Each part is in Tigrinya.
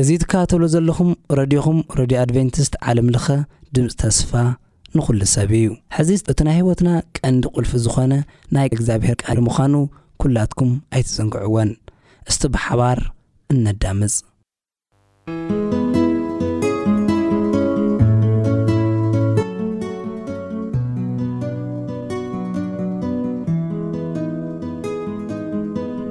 እዚ ትከታተሉ ዘለኹም ረድዮኹም ረድዮ ኣድቨንቲስት ዓለም ለኸ ድምፂ ተስፋ ንኹሉ ሰብ እዩ። ሕዚ እቲ ናይ ህይወትና ቀንዲ ቁልፊ ዝኾነ ናይ እግዚኣብሔር ቃል ምዃኑ ኩላትኩም ኣይትዘንግዕወን። እስቲ ብሓባር እነዳምፅ።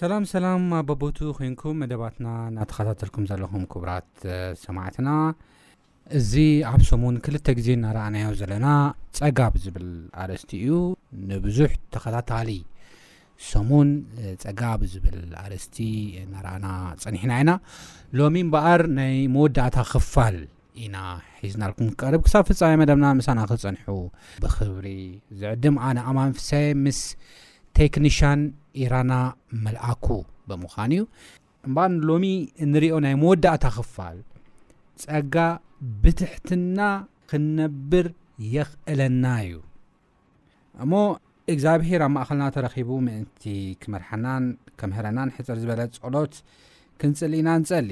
ሰላም ሰላም ኣብ በቦትኡ ኮንኩም መደባትና እናተኸታተልኩም ዘለኹም ክቡራት ሰማዕትና እዚ ኣብ ሰሙን ክልተ ግዜ እናረኣናዮ ዘለና ጸጋብ ዝብል ኣርእስቲ እዩ ንብዙሕ ተኸታታሊ ሰሙን ጸጋብ ዝብል ኣርእስቲ እናረኣና ጸኒሕና ኢና ሎሚ እምበኣር ናይ መወዳእታ ክፋል ኢና ሒዝናልኩም ክንቀርብ ክሳብ ፍጻሜ መደብና ምሳና ክጸንሑ ብክብሪ ዝዕድም ኣነ ኣማን ፍሳየ ምስ ቴክኒሻን ኢራና መልኣኩ ብምዃን እዩ እምበኣር ሎሚ እንሪኦ ናይ መወዳእታ ክፋል ጸጋ ብትሕትና ክንነብር የኽእለና እዩ እሞ እግዚኣብሄር ኣብ ማእኸልና ተረኺቡ ምእንቲ ክመርሓናን ከምህረናን ሕፅር ዝበለ ጸሎት ክንጽሊ ኢና ንጸሊ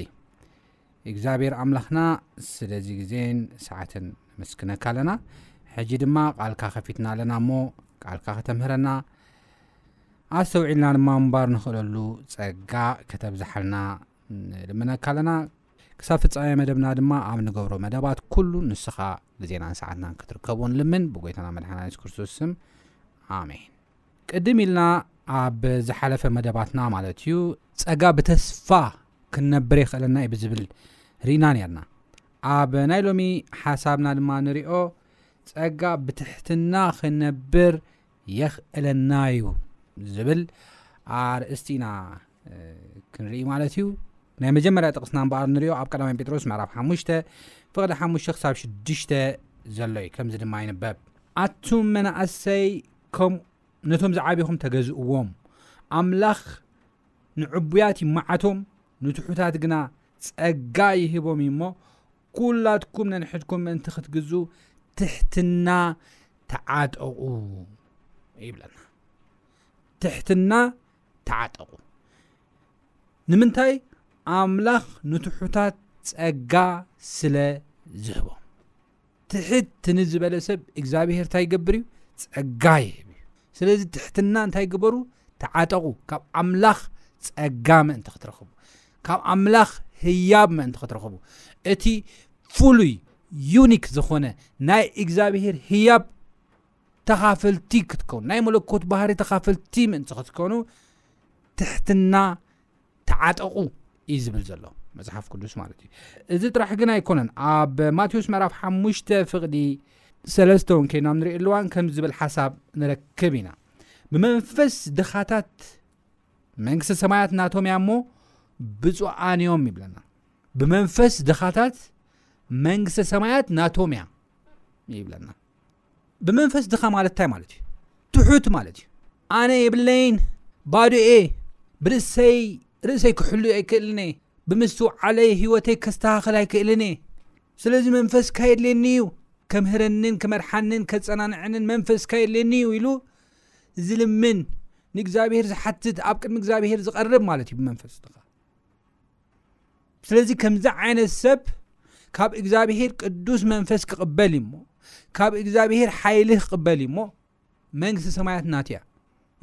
እግዚኣብሔር ኣምላኽና ስለዚ ግዜን ሰዓትን ነመስግነካ ኣለና ሕጂ ድማ ቓልካ ከፊትና ኣለና እሞ ቃልካ ከተምህረና ኣስተውዒልና ድማ ምንባር ንኽእለሉ ጸጋ ከተብዝሓልና ንልምነካ ኣለና ክሳብ ፍጻሜ መደብና ድማ ኣብ ንገብሮ መደባት ኩሉ ንስኻ ግዜናን ሰዓትናን ክትርከቦ ንልምን ብጐይታና መድሓና የሱስ ክርስቶስ ስም ኣሜን ቅድም ኢልና ኣብ ዝሓለፈ መደባትና ማለት እዩ ጸጋ ብተስፋ ክንነብር የኽእለና እዩ ብዝብል ርኢና ነርና ኣብ ናይ ሎሚ ሓሳብና ድማ ንሪኦ ጸጋ ብትሕትና ክንነብር የኽእለና እዩ ዝብል ኣርእስቲ ኢና ክንርኢ ማለት እዩ ናይ መጀመርያ ጥቕስና እምበኣር ንሪኦ ኣብ ቀዳማይ ጴጥሮስ ምዕራፍ ሓሙሽተ ፍቕዲ ሓሙሽተ ክሳብ ሽዱሽተ ዘሎ እዩ ከምዚ ድማ ይንበብ ኣቱም መናእሰይ ከምኡ ነቶም ዝዓቢኹም ተገዝእዎም ኣምላኽ ንዕቡያት ይመዓቶም ንትሑታት ግና ጸጋ ይህቦም እዩ እሞ ኩላትኩም ነንሕድኩም ምእንቲ ክትግዝኡ ትሕትና ተዓጠቑ ይብለና ትሕትና ተዓጠቑ ንምንታይ ኣምላኽ ንትሑታት ጸጋ ስለ ዝህቦም ትሕት ንዝበለ ሰብ እግዚኣብሄር እንታይ ይገብር እዩ ጸጋ ይህብ እዩ ስለዚ ትሕትና እንታይ ግበሩ ተዓጠቑ ካብ ኣምላኽ ጸጋ ምእንቲ ክትረኽቡ ካብ ኣምላኽ ህያብ ምእንቲ ክትረኽቡ እቲ ፍሉይ ዩኒክ ዝኾነ ናይ እግዚኣብሄር ህያብ ተኻፈልቲ ክትከኑ ናይ መለኮት ባህሪ ተኻፈልቲ ምእንቲ ክትከኑ ትሕትና ተዓጠቑ እዩ ዝብል ዘሎ መጽሓፍ ቅዱስ ማለት እዩ እዚ ጥራሕ ግን ኣይኮነን ኣብ ማቴዎስ ምዕራፍ ሓሙሽተ ፍቕዲ ሰለስተ እውን ከይና ንርኢ ኣለዋን ከም ዝብል ሓሳብ ንረክብ ኢና ብመንፈስ ድኻታት መንግስቲ ሰማያት ናቶም እያ እሞ ብፁዓን እዮም ይብለና ብመንፈስ ድኻታት መንግስቲ ሰማያት ናቶም እያ ይብለና ብመንፈስ ድኻ ማለት እንታይ ማለት እዩ ትሑት ማለት እዩ ኣነ የብለይን ባዶ እየ ብርእሰይ ርእሰይ ክሕሉ ኣይክእልን እየ ብምስትውዓለይ ህይወተይ ከስተኻኸል ኣይክእልን እየ ስለዚ መንፈስ ካየድልየኒ እዩ ከምህረንን ክመርሓንን ከፀናንዐንን መንፈስ ካየድልየኒ እዩ ኢሉ ዝልምን ንእግዚኣብሄር ዝሓትት ኣብ ቅድሚ እግዚኣብሄር ዝቐርብ ማለት እዩ ብመንፈስ ድኻ ስለዚ ከምዚ ዓይነት ሰብ ካብ እግዚኣብሄር ቅዱስ መንፈስ ክቕበል እዩሞ ካብ እግዚኣብሄር ሓይሊ ክቕበል እዩሞ መንግስቲ ሰማያት ናት እያ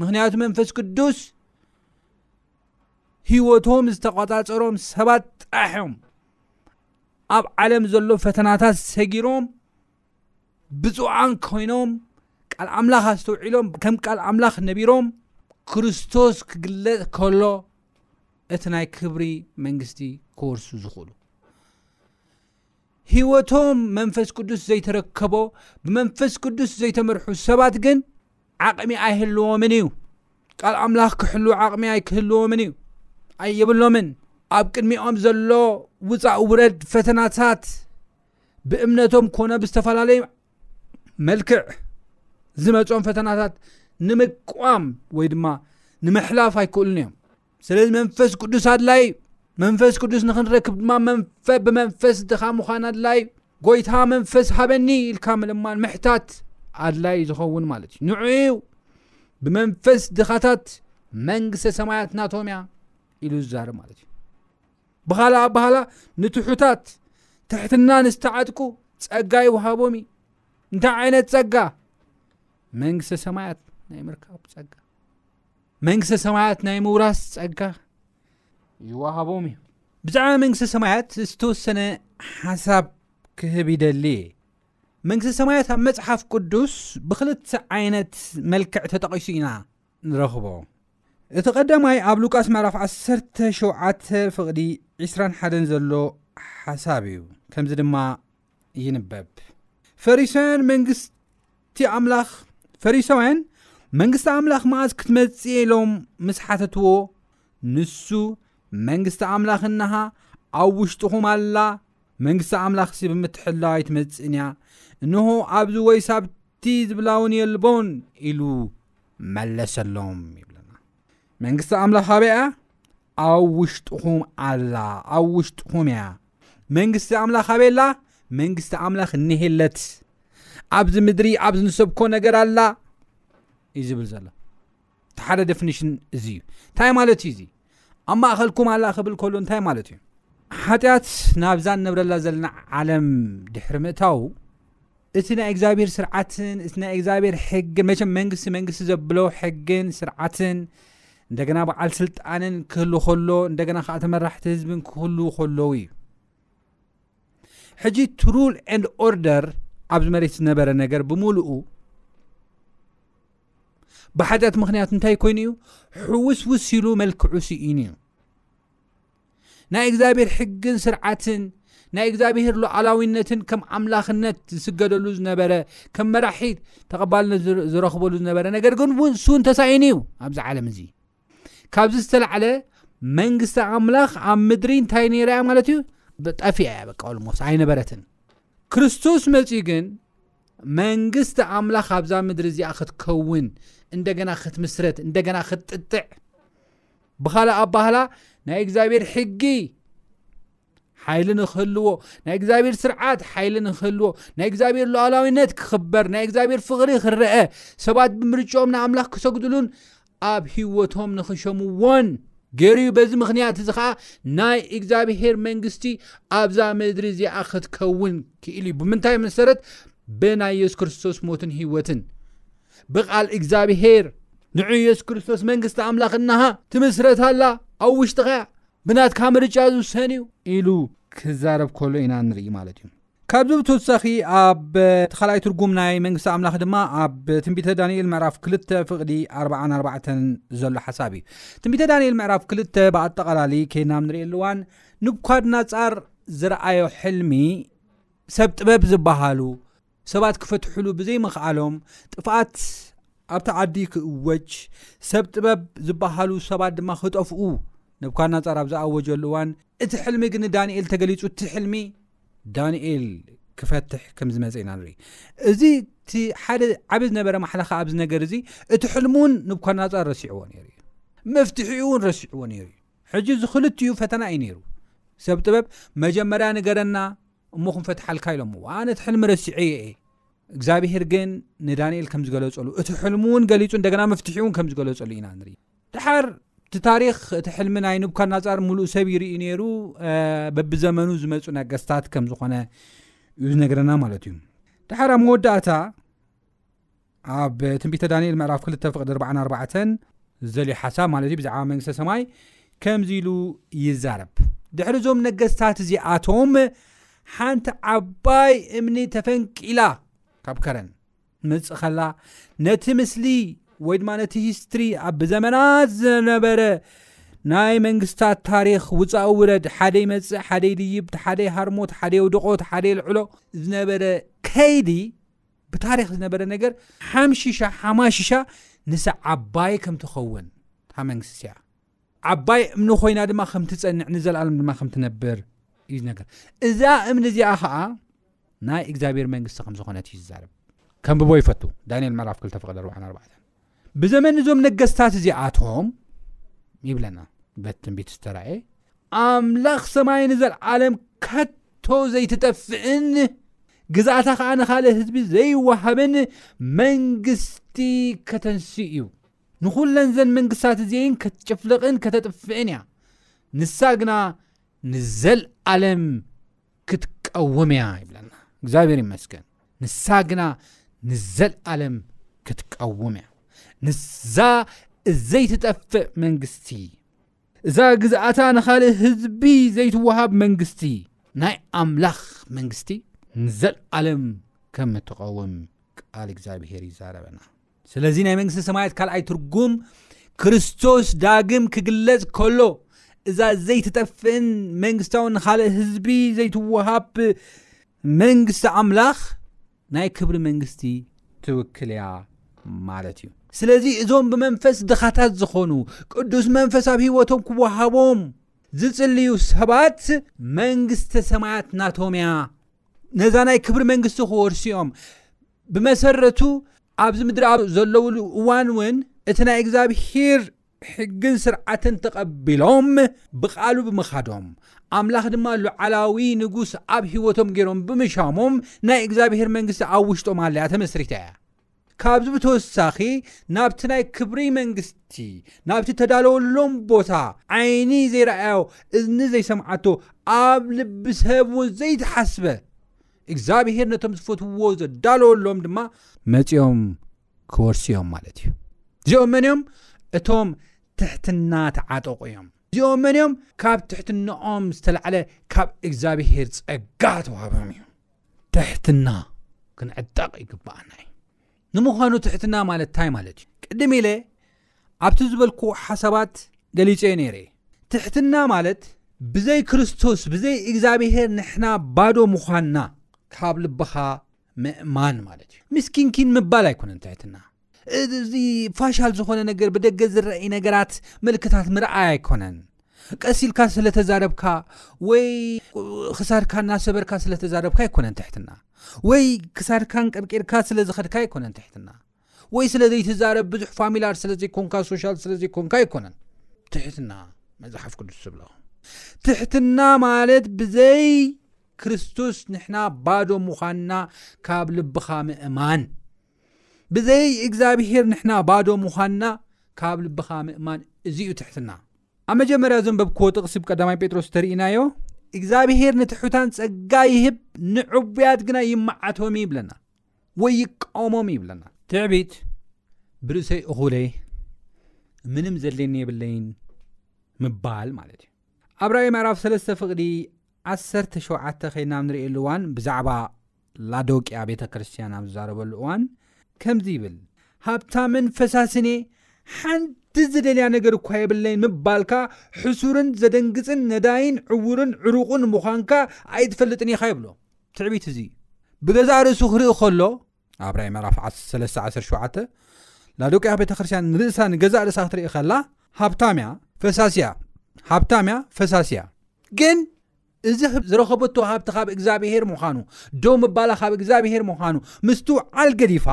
ምክንያቱ መንፈስ ቅዱስ ሂወቶም ዝተቆፃፀሮም ሰባት ጥራሕ እዮም ኣብ ዓለም ዘሎ ፈተናታት ሰጊሮም ብፁዓን ኮይኖም ቃል ኣምላኽ ኣስተውዒሎም ከም ቃል ኣምላኽ ነቢሮም ክርስቶስ ክግለጽ ከሎ እቲ ናይ ክብሪ መንግስቲ ክወርሱ ዝኽእሉ ህይወቶም መንፈስ ቅዱስ ዘይተረከቦ ብመንፈስ ቅዱስ ዘይተመርሑ ሰባት ግን ዓቕሚ ኣይህልዎምን እዩ ቃል ኣምላኽ ክሕሉ ዓቕሚ ኣይክህልዎምን እዩ ኣይብሎምን ኣብ ቅድሚኦም ዘሎ ውፃእ ውረድ ፈተናታት ብእምነቶም ኮነ ብዝተፈላለዩ መልክዕ ዝመፅኦም ፈተናታት ንምቋም ወይ ድማ ንምሕላፍ ኣይክእሉን እዮም ስለዚ መንፈስ ቅዱስ ኣድላይ መንፈስ ቅዱስ ንክንረክብ ድማ መንፈ ብመንፈስ ድኻ ምዃን ኣድላይ ጎይታ መንፈስ ሃበኒ ኢልካ ምልማን ምሕታት ኣድላይ ዝኸውን ማለት እዩ ንዑዩ ብመንፈስ ድኻታት መንግስተ ሰማያት ናቶም እያ ኢሉ ዝዛርብ ማለት እዩ ብኻልእ ኣባህላ ንትሑታት ትሕትና ንዝተዓጥቁ ጸጋ ይውሃቦም እዩ እንታይ ዓይነት ጸጋ መንግስተ ሰማያት ናይ ምርካብ ጸጋ መንግስተ ሰማያት ናይ ምውራስ ጸጋ ይወሃቦም እዩ ብዛዕባ መንግስተ ሰማያት ዝተወሰነ ሓሳብ ክህብ ይደሊ እየ መንግስተ ሰማያት ኣብ መፅሓፍ ቅዱስ ብክልተ ዓይነት መልክዕ ተጠቒሱ ኢና ንረኽቦ። እቲ ቀዳማይ ኣብ ሉቃስ ምዕራፍ ዓሰርተ ሸውዓተ ፍቕዲ ዕስራን ሓደን ዘሎ ሓሳብ እዩ። ከምዚ ድማ ይንበብ፣ ፈሪሳውያን መንግስቲ ኣምላኽ ፈሪሳውያን መንግስቲ ኣምላኽ መኣዝ ክትመጽእ ኢሎም ምስ ሓተትዎ ንሱ መንግስቲ ኣምላኽ እነሃ ኣብ ውሽጥኹም ኣላ መንግስቲ ኣምላኽ ሲ ብምትሕላው ኣይትመጽእን እያ እንሆ ኣብዚ ወይስ ኣብቲ ዝብላውን የልቦን ኢሉ መለሰሎም ይብለና መንግስቲ ኣምላኽ ኣበይ እያ ኣብ ውሽጥኹም ኣላ ኣብ ውሽጥኹም እያ መንግስቲ ኣምላኽ ኣበይ ኣላ መንግስቲ ኣምላኽ እኒሄለት ኣብዚ ምድሪ ኣብዚ ንሰብኮ ነገር ኣላ እዩ ዝብል ዘሎ እቲ ሓደ ደፊኒሽን እዚ እዩ እንታይ ማለት እዩ እዚ ኣብ ማእኸልኩም ኣላ ክብል ከሉ እንታይ ማለት እዩ ሓጢኣት ናብዛ ንነብረላ ዘለና ዓለም ድሕሪ ምእታው እቲ ናይ እግዚኣብሄር ስርዓትን እቲ ናይ እግዚኣብሄር ሕግን መቸም መንግስቲ መንግስቲ ዘብሎ ሕግን ስርዓትን እንደገና በዓል ስልጣንን ክህሉ ከሎ እንደገና ከዓ ተመራሕቲ ህዝብን ክህሉ ከለዉ እዩ ሕጂ ትሩል ን ኦርደር ኣብዚ መሬት ዝነበረ ነገር ብምሉኡ ብሓጢኣት ምኽንያት እንታይ ኮይኑ እዩ ሕውስውስ ኢሉ መልክዑ ስኢኑ እዩ ናይ እግዚኣብሔር ሕግን ስርዓትን ናይ እግዚኣብሔር ሉዓላዊነትን ከም ኣምላኽነት ዝስገደሉ ዝነበረ ከም መራሒ ተቐባልነት ዝረኽበሉ ዝነበረ ነገር ግን ሱን ተሳኢኑ እዩ ኣብዚ ዓለም እዚ ካብዚ ዝተላዕለ መንግስቲ ኣምላኽ ኣብ ምድሪ እንታይ ነይራ እያ ማለት እዩ ጠፊኣ እያ በቃ ኦልሞስ ኣይነበረትን ክርስቶስ መፅኡ ግን መንግስቲ ኣምላኽ ኣብዛ ምድሪ እዚኣ ክትከውን እንደገና ክትምስረት እንደገና ክትጥጥዕ ብኻልእ ኣባህላ ናይ እግዚኣብሔር ሕጊ ሓይሊ ንክህልዎ ናይ እግዚኣብሔር ስርዓት ሓይሊ ንክህልዎ ናይ እግዚኣብሔር ሉዓላዊነት ክኽበር ናይ እግዚኣብሔር ፍቕሪ ክረአ ሰባት ብምርጭኦም ንኣምላኽ ክሰግድሉን ኣብ ህይወቶም ንክሸምዎን ገይሩ እዩ በዚ ምኽንያት እዚ ከዓ ናይ እግዚኣብሔር መንግስቲ ኣብዛ ምድሪ እዚኣ ክትከውን ክኢሉ እዩ ብምንታይ መሰረት ብናይ የሱስ ክርስቶስ ሞትን ህይወትን ብቃል እግዚኣብሔር ንዑ የሱስ ክርስቶስ መንግስቲ ኣምላኽ እናሃ ትምስረት ኣላ ኣብ ውሽጥኻ ብናትካ ምርጫ ዝውሰን እዩ ኢሉ ክዛረብ ከሎ ኢና ንርኢ ማለት እዩ ካብዚ ብተወሳኺ ኣብ ተኻልኣይ ትርጉም ናይ መንግስቲ ኣምላኽ ድማ ኣብ ትንቢተ ዳንኤል ምዕራፍ 2 ፍቕዲ 44 ዘሎ ሓሳብ እዩ ትንቢተ ዳንኤል ምዕራፍ 2 ብኣጠቓላሊ ከይድና ንርእየሉ እዋን ንብኳድናፃር ዝረኣዮ ሕልሚ ሰብ ጥበብ ዝበሃሉ ሰባት ክፈትሕሉ ብዘይምኽኣሎም ጥፍኣት ኣብቲ ዓዲ ክእወጅ፣ ሰብ ጥበብ ዝበሃሉ ሰባት ድማ ክጠፍኡ ነብኳድናጻር ኣብ ዝኣወጀሉ እዋን፣ እቲ ሕልሚ ግን ንዳንኤል ተገሊጹ እቲ ሕልሚ ዳንኤል ክፈትሕ ከም ዝመጸ ኢና ንርኢ። እዚ እቲ ሓደ ዓቢ ዝነበረ ማሕላ ከኣ ኣብዚ ነገር እዚ እቲ ሕልሙ እውን ንብኳድናጻር ረሲዕዎ ነይሩ እዩ። መፍትሒኡ እውን ረሲዕዎ ነይሩ እዩ። ሕጂ እዚ ክልቲኡ ፈተና እዩ ነይሩ። ሰብ ጥበብ መጀመርያ ንገረና፣ እሞ ክንፈትሓልካ ኢሎምዎ ኣነ እቲ ሕልሚ ረሲዐዮ እየ እግዚኣብሄር ግን ንዳንኤል ከም ዝገለፀሉ እቲ ሕልሚ እውን ገሊፁ እንደገና መፍትሒ እውን ከም ዝገለፀሉ ኢና ንርኢ ድሓር እቲ ታሪክ እቲ ሕልሚ ናይ ኑብካናፃር ሙሉእ ሰብ ይርኢ ነይሩ በብዘመኑ ዝመፁ ነገስታት ከም ዝኾነ እዩ ዝነገረና ማለት እዩ ድሓር ኣብ መወዳእታ ኣብ ትንቢተ ዳንኤል ምዕራፍ ክልተ ፍቕዲ ኣርባዓን ኣርባዕተን ዘልዩ ሓሳብ ማለት እዩ ብዛዕባ መንግስተ ሰማይ ከምዚ ኢሉ ይዛረብ ድሕሪ እዞም ነገስታት እዚኣቶም ሓንቲ ዓባይ እምኒ ተፈንቂላ ካብ ከረን ምፅእ ኸላ ነቲ ምስሊ ወይ ድማ ነቲ ሂስትሪ ኣብ ብዘመናት ዝነበረ ናይ መንግስታት ታሪክ ውፃእ ውረድ ሓደ ይመፅእ ሓደ ይድይብ ሓደ ይሃርሞት ሓደ የውድቆት ሓደ ይልዕሎ ዝነበረ ከይዲ ብታሪክ ዝነበረ ነገር ሓምሽሻ ሓማሽሻ ንሳ ዓባይ ከም ትኸውን እታ መንግስቲ እዚኣ ዓባይ እምኒ ኮይና ድማ ከም ትጸንዕ ንዘለኣለም ድማ ከም ትነብር እዩ ዝነገር እዛ እምኒ እዚኣ ከዓ ናይ እግዚኣብሔር መንግስቲ ከም ዝኾነት እዩ ዝዛረብ ከምብቦ ይፈቱ ዳንኤል ምዕራፍ 2 ፍቅድ 44 ብዘመን እዞም ነገስታት እዚኣቶም ይብለና በት ትንቢት ዝተራእየ ኣምላኽ ሰማይ ንዘለዓለም ከቶ ዘይትጠፍእን ግዛእታ ከዓ ንካልእ ህዝቢ ዘይወሃብን መንግስቲ ከተንስ እዩ ንዅለን ዘን መንግስታት እዚን ከትጭፍልቕን ከተጥፍእን እያ ንሳ ግና ንዘለዓለም ክትቀውም እያ ይብለና እግዚኣብሔር ይመስገን ንሳ ግና ንዘልኣለም ክትቀውም እያ ንዛ እዘይትጠፍእ መንግስቲ እዛ ግዝኣታ ንኻልእ ህዝቢ ዘይትወሃብ መንግስቲ ናይ ኣምላኽ መንግስቲ ንዘልኣለም ከም እትቐውም ቃል እግዚኣብሔር ይዛረበና ስለዚ ናይ መንግስተ ሰማያት ካልኣይ ትርጉም ክርስቶስ ዳግም ክግለጽ ከሎ እዛ ዘይትጠፍእን መንግስታዊ ንካልእ ህዝቢ ዘይትወሃብ መንግስቲ ኣምላኽ ናይ ክብሪ መንግስቲ ትውክል እያ ማለት እዩ ስለዚ እዞም ብመንፈስ ድኻታት ዝኾኑ ቅዱስ መንፈስ ኣብ ህይወቶም ክወሃቦም ዝጽልዩ ሰባት መንግስተ ሰማያት ናቶም እያ ነዛ ናይ ክብሪ መንግስቲ ክወርሱ እዮም ብመሰረቱ ኣብዚ ምድሪ ኣብ ዘለውሉ እዋን እውን እቲ ናይ እግዚኣብሄር ሕግን ስርዓትን ተቐቢሎም ብቓሉ ብምኻዶም ኣምላኽ ድማ ሉዓላዊ ንጉስ ኣብ ህይወቶም ገይሮም ብምሻሞም ናይ እግዚኣብሄር መንግስቲ ኣብ ውሽጦም ኣለያ ተመስሪታ እያ ካብዚ ብተወሳኺ ናብቲ ናይ ክብሪ መንግስቲ ናብቲ ተዳለወሎም ቦታ ዓይኒ ዘይረኣዮ እዝኒ ዘይሰምዓቶ ኣብ ልቢ ሰብ እውን ዘይተሓስበ እግዚኣብሄር ነቶም ዝፈትውዎ ዘዳለወሎም ድማ መጺኦም ክወርሱ እዮም ማለት እዩ እዚኦም መን እዮም እቶም ትሕትና ተዓጠቑ እዮም እዚኦም መን እዮም ካብ ትሕትናኦም ዝተላዕለ ካብ እግዚኣብሄር ጸጋ ተዋህቦም እዩ ትሕትና ክንዕጠቕ ይግባኣና እዩ ንምዃኑ ትሕትና ማለት ታይ ማለት እዩ ቅድም ኢለ ኣብቲ ዝበልኩ ሓሳባት ገሊፀዮ ነይረ ትሕትና ማለት ብዘይ ክርስቶስ ብዘይ እግዚኣብሄር ንሕና ባዶ ምዃንና ካብ ልብኻ ምእማን ማለት እዩ ምስኪንኪን ምባል ኣይኮነን ትሕትና እዚ ፋሻል ዝኾነ ነገር ብደገ ዝረኣይ ነገራት ምልክታት ምርኣይ ኣይኮነን ቀስ ኢልካ ስለ ተዛረብካ ወይ ክሳድካ እናሰበርካ ስለ ተዛረብካ ኣይኮነን ትሕትና ወይ ክሳድካን ቀርቂርካ ስለ ዝኸድካ ኣይኮነን ትሕትና ወይ ስለ ዘይትዛረብ ብዙሕ ፋሚላር ስለ ዘይኮንካ ሶሻል ስለ ዘይኮንካ ኣይኮነን ትሕትና መፅሓፍ ቅዱስ ዝብሎ ትሕትና ማለት ብዘይ ክርስቶስ ንሕና ባዶ ምዃንና ካብ ልብኻ ምእማን ብዘይ እግዚኣብሄር ንሕና ባዶ ምዃንና ካብ ልብኻ ምእማን እዚ እዩ ትሕትና ኣብ መጀመርያ ዘንበብክዎ ጥቕሲ ብ ቀዳማይ ጴጥሮስ ተርእናዮ እግዚኣብሄር ንትሑታን ጸጋ ይህብ ንዕቡያት ግና ይመዓቶም እዩ ይብለና ወይ ይቃወሞም እዩ ይብለና ትዕቢት ብርእሰይ እኹለይ ምንም ዘድልየኒ የብለይን ምባል ማለት እዩ ኣብ ራእይ ምዕራፍ 3 ፍቕዲ 17 ከይድና ንርእየሉ እዋን ብዛዕባ ላዶቅያ ቤተ ክርስቲያን ኣብ ዝዛረበሉ እዋን ከምዚ ይብል፣ ሃብታምን ፈሳስን እየ፣ ሓንቲ ዝደልያ ነገር እኳ የብለይን ምባልካ ሕሱርን ዘደንግጽን ነዳይን ዕዉርን ዕሩቕን ምዃንካ ኣይትፈልጥን ኢኻ ይብሎ። ትዕቢት እዚ እዩ። ብገዛእ ርእሱ ክርኢ ከሎ ኣብ ራእይ ምዕራፍ 1317 ላዶቅያ ቤተ ክርስቲያን ንርእሳ ንገዛእ ርእሳ ክትርኢ ከላ ሃብታምያ ፈሳስያ ሃብታምያ ፈሳስያ ግን እዚ ዝረኸበቶ ሃብቲ ካብ እግዚኣብሄር ምዃኑ፣ ደው ምባላ ካብ እግዚኣብሄር ምዃኑ ምስትውዓል ገዲፋ፣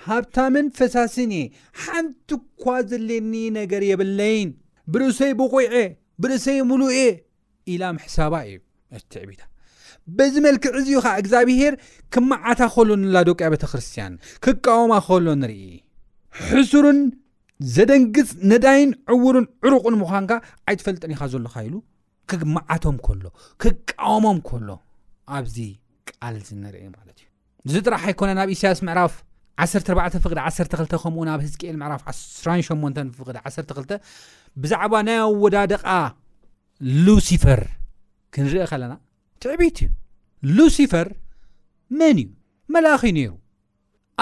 ሃብታምን ፈሳሲን እየ፣ ሓንቲ እኳ ዘድልየኒ ነገር የብለይን፣ ብርእሰይ ብቑዕ እየ፣ ብርእሰይ ምሉእ እየ ኢላ ምሕሳባ እዩ እቲ ትዕቢታ። በዚ መልክዕ እዚ ኸዓ እግዚኣብሄር ክመዓታ ከሎ ንላዶቅያ ቤተ ክርስቲያን ክቃወማ ከሎ ንርኢ። ሕሱርን ዘደንግጽ ነዳይን ዕውርን ዕሩቕን ምዃንካ ኣይትፈልጥን ኢኻ ዘሎኻ ኢሉ ክግምዓቶም ከሎ ክቃወሞም ከሎ ኣብዚ ቃል ዝንርአ ማለት እዩ እዚ ጥራሕ ኣይኮነ ናብ ኢሳያስ ምዕራፍ 14 ፍቅዲ 12 ከምኡ ናብ ህዝቅኤል ምዕራፍ 18 ፍቅዲ 12 ብዛዕባ ናይ ኣወዳድቃ ሉሲፈር ክንርኢ ከለና ትዕቢት እዩ ሉሲፈር መን እዩ መላኺ ነይሩ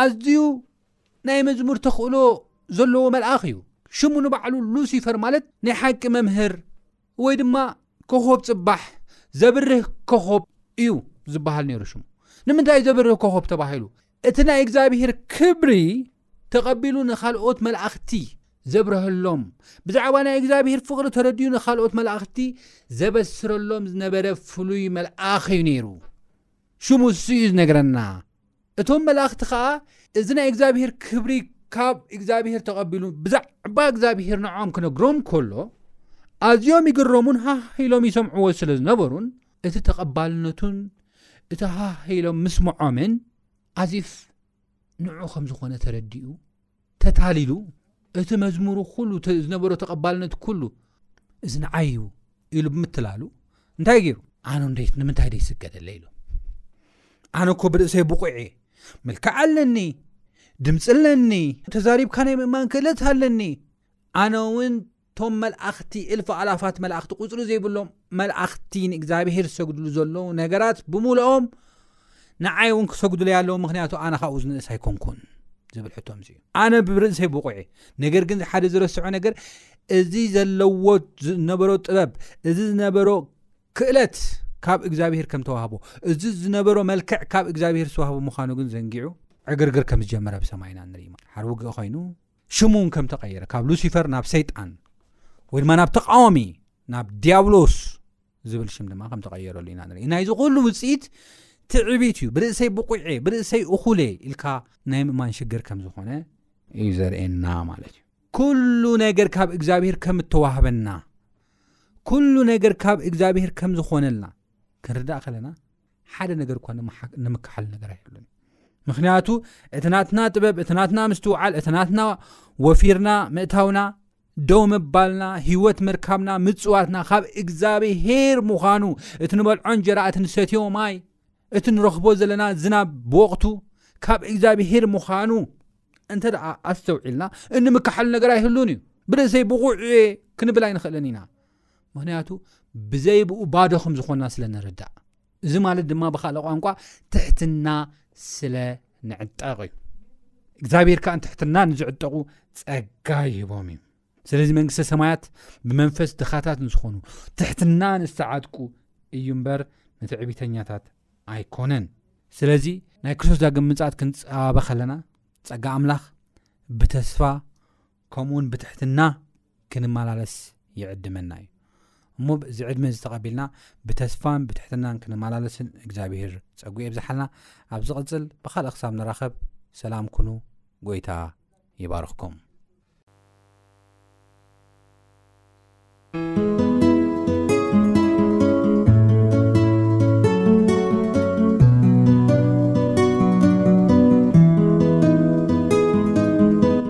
ኣዝዩ ናይ መዝሙር ተኽእሎ ዘለዎ መልኣኽ እዩ። ሽሙ ንባዕሉ ሉሲፈር ማለት ናይ ሓቂ መምህር ወይ ድማ ኮኾብ ጽባሕ ዘብርህ ኮኾብ እዩ ዝበሃል ነይሩ ሽሙ። ንምንታይ ዘብርህ ኮኾብ ተባሂሉ? እቲ ናይ እግዚኣብሄር ክብሪ ተቐቢሉ ንኻልኦት መላእኽቲ ዘብረሀሎም ብዛዕባ ናይ እግዚኣብሄር ፍቕሪ ተረድዩ ንኻልኦት መላእኽቲ ዘበስረሎም ዝነበረ ፍሉይ መልኣኽ እዩ ነይሩ። ሽሙ እሱ እዩ ዝነግረና እቶም መላእኽቲ ኸኣ እዚ ናይ እግዚኣብሄር ክብሪ ካብ እግዚኣብሄር ተቐቢሉ ብዛዕባ እግዚኣብሄር ንዖኦም ክነግሮም ከሎ ኣዝዮም ይግረሙን ሃህ ኢሎም ይሰምዕዎ ስለ ዝነበሩን እቲ ተቐባልነቱን እቲ ሃህ ኢሎም ምስምዖምን ኣዚፍ ንዑ ከም ዝኾነ ተረዲኡ ተታሊሉ እቲ መዝሙሩ ኩሉ ዝነበሮ ተቐባልነት ኩሉ እዚ ንዓይ እዩ ኢሉ ብምትላሉ እንታይ ገይሩ ኣነ እንዴት ንምንታይ ደይ ስገደለ ኢሉ ኣነ እኮ ብርእሰይ ብቑዕ እየ ምልክዕ ኣለኒ ድምፂ ኣለኒ ተዛሪብካ ናይ ምእማን ክእለት ኣለኒ ኣነ እውን እቶም መልኣኽቲ እልፊ ኣላፋት መላእኽቲ ቁፅሪ ዘይብሎም መልኣኽቲ ንእግዚኣብሄር ዝሰግድሉ ዘለዉ ነገራት ብምልኦም ንዓይ እውን ክሰግዱለይ ኣለዎ ምክንያቱ ኣነ ካብኡ ዝንእስ ኣይኮንኩን ዝብል ሕቶ ምስ እዩ ኣነ ብርእሰይ ብቑዕ ነገር ግን ሓደ ዝረስዖ ነገር እዚ ዘለዎ ዝነበሮ ጥበብ እዚ ዝነበሮ ክእለት ካብ እግዚኣብሄር ከም ተዋህቦ እዚ ዝነበሮ መልክዕ ካብ እግዚኣብሄር ዝተዋህቦ ምዃኑ ግን ዘንጊዑ ዕግርግር ከም ዝጀመረ ብሰማይና ንርኢ ሓርውግእ ኮይኑ ሽሙ እውን ከም ተቐይረ ካብ ሉሲፈር ናብ ሰይጣን ወይ ድማ ናብ ተቃዋሚ ናብ ዲያብሎስ ዝብል ሽም ድማ ከም ተቐየረሉ ኢና ንርኢ ናይዚ ኩሉ ውፅኢት ትዕቢት እዩ ብርእሰይ ብቑዔ ብርእሰይ እኹሌ ኢልካ ናይ ምእማን ሽግር ከም ዝኾነ እዩ ዘርእየና ማለት እዩ ኩሉ ነገር ካብ እግዚኣብሄር ከም እተዋህበና ኩሉ ነገር ካብ እግዚኣብሄር ከም ዝኾነልና ክንርዳእ ከለና ሓደ ነገር እኳ ንምካሓሉ ነገር ኣይህሉን ምክንያቱ እቲ ናትና ጥበብ እቲ ናትና ምስትውዓል እቲ ናትና ወፊርና ምእታውና ደው ምባልና ህይወት ምርካብና ምፅዋትና ካብ እግዚኣብሄር ምዃኑ እቲ ንበልዖ እንጀራ እቲ ንሰትዮ ማይ እቲ ንረኽቦ ዘለና ዝናብ ብወቕቱ ካብ እግዚኣብሄር ምዃኑ እንተ ደኣ ኣስተውዒልና እንምካሓሉ ነገር ኣይህሉን እዩ ብርእሰይ ብቑዕ ክንብል ኣይንኽእልን ኢና ምክንያቱ ብዘይ ብኡ ባዶ ከም ዝኾንና ስለ ንርዳእ እዚ ማለት ድማ ብካልእ ቋንቋ ትሕትና ስለ ንዕጠቕ እዩ እግዚኣብሔር ከዓ ንትሕትና ንዝዕጠቑ ጸጋ ይህቦም እዩ ስለዚ መንግስተ ሰማያት ብመንፈስ ድኻታት ንዝኾኑ ትሕትና ንዝተዓጥቁ እዩ እምበር ንትዕቢተኛታት ኣይኮነን ስለዚ ናይ ክርስቶስ ዳግም ምጻት ክንፀባበ ከለና ጸጋ ኣምላኽ ብተስፋ ከምኡውን ብትሕትና ክንመላለስ ይዕድመና እዩ እሞ እዚ ዕድመ እዚ ተቐቢልና ብተስፋን ብትሕትናን ክንመላለስን እግዚኣብሄር ጸጉ የብዝሓልና ኣብ ዝቕጽል ብኻልእ ክሳብ ንራኸብ ሰላም ኩኑ ጎይታ ይባርኽኩም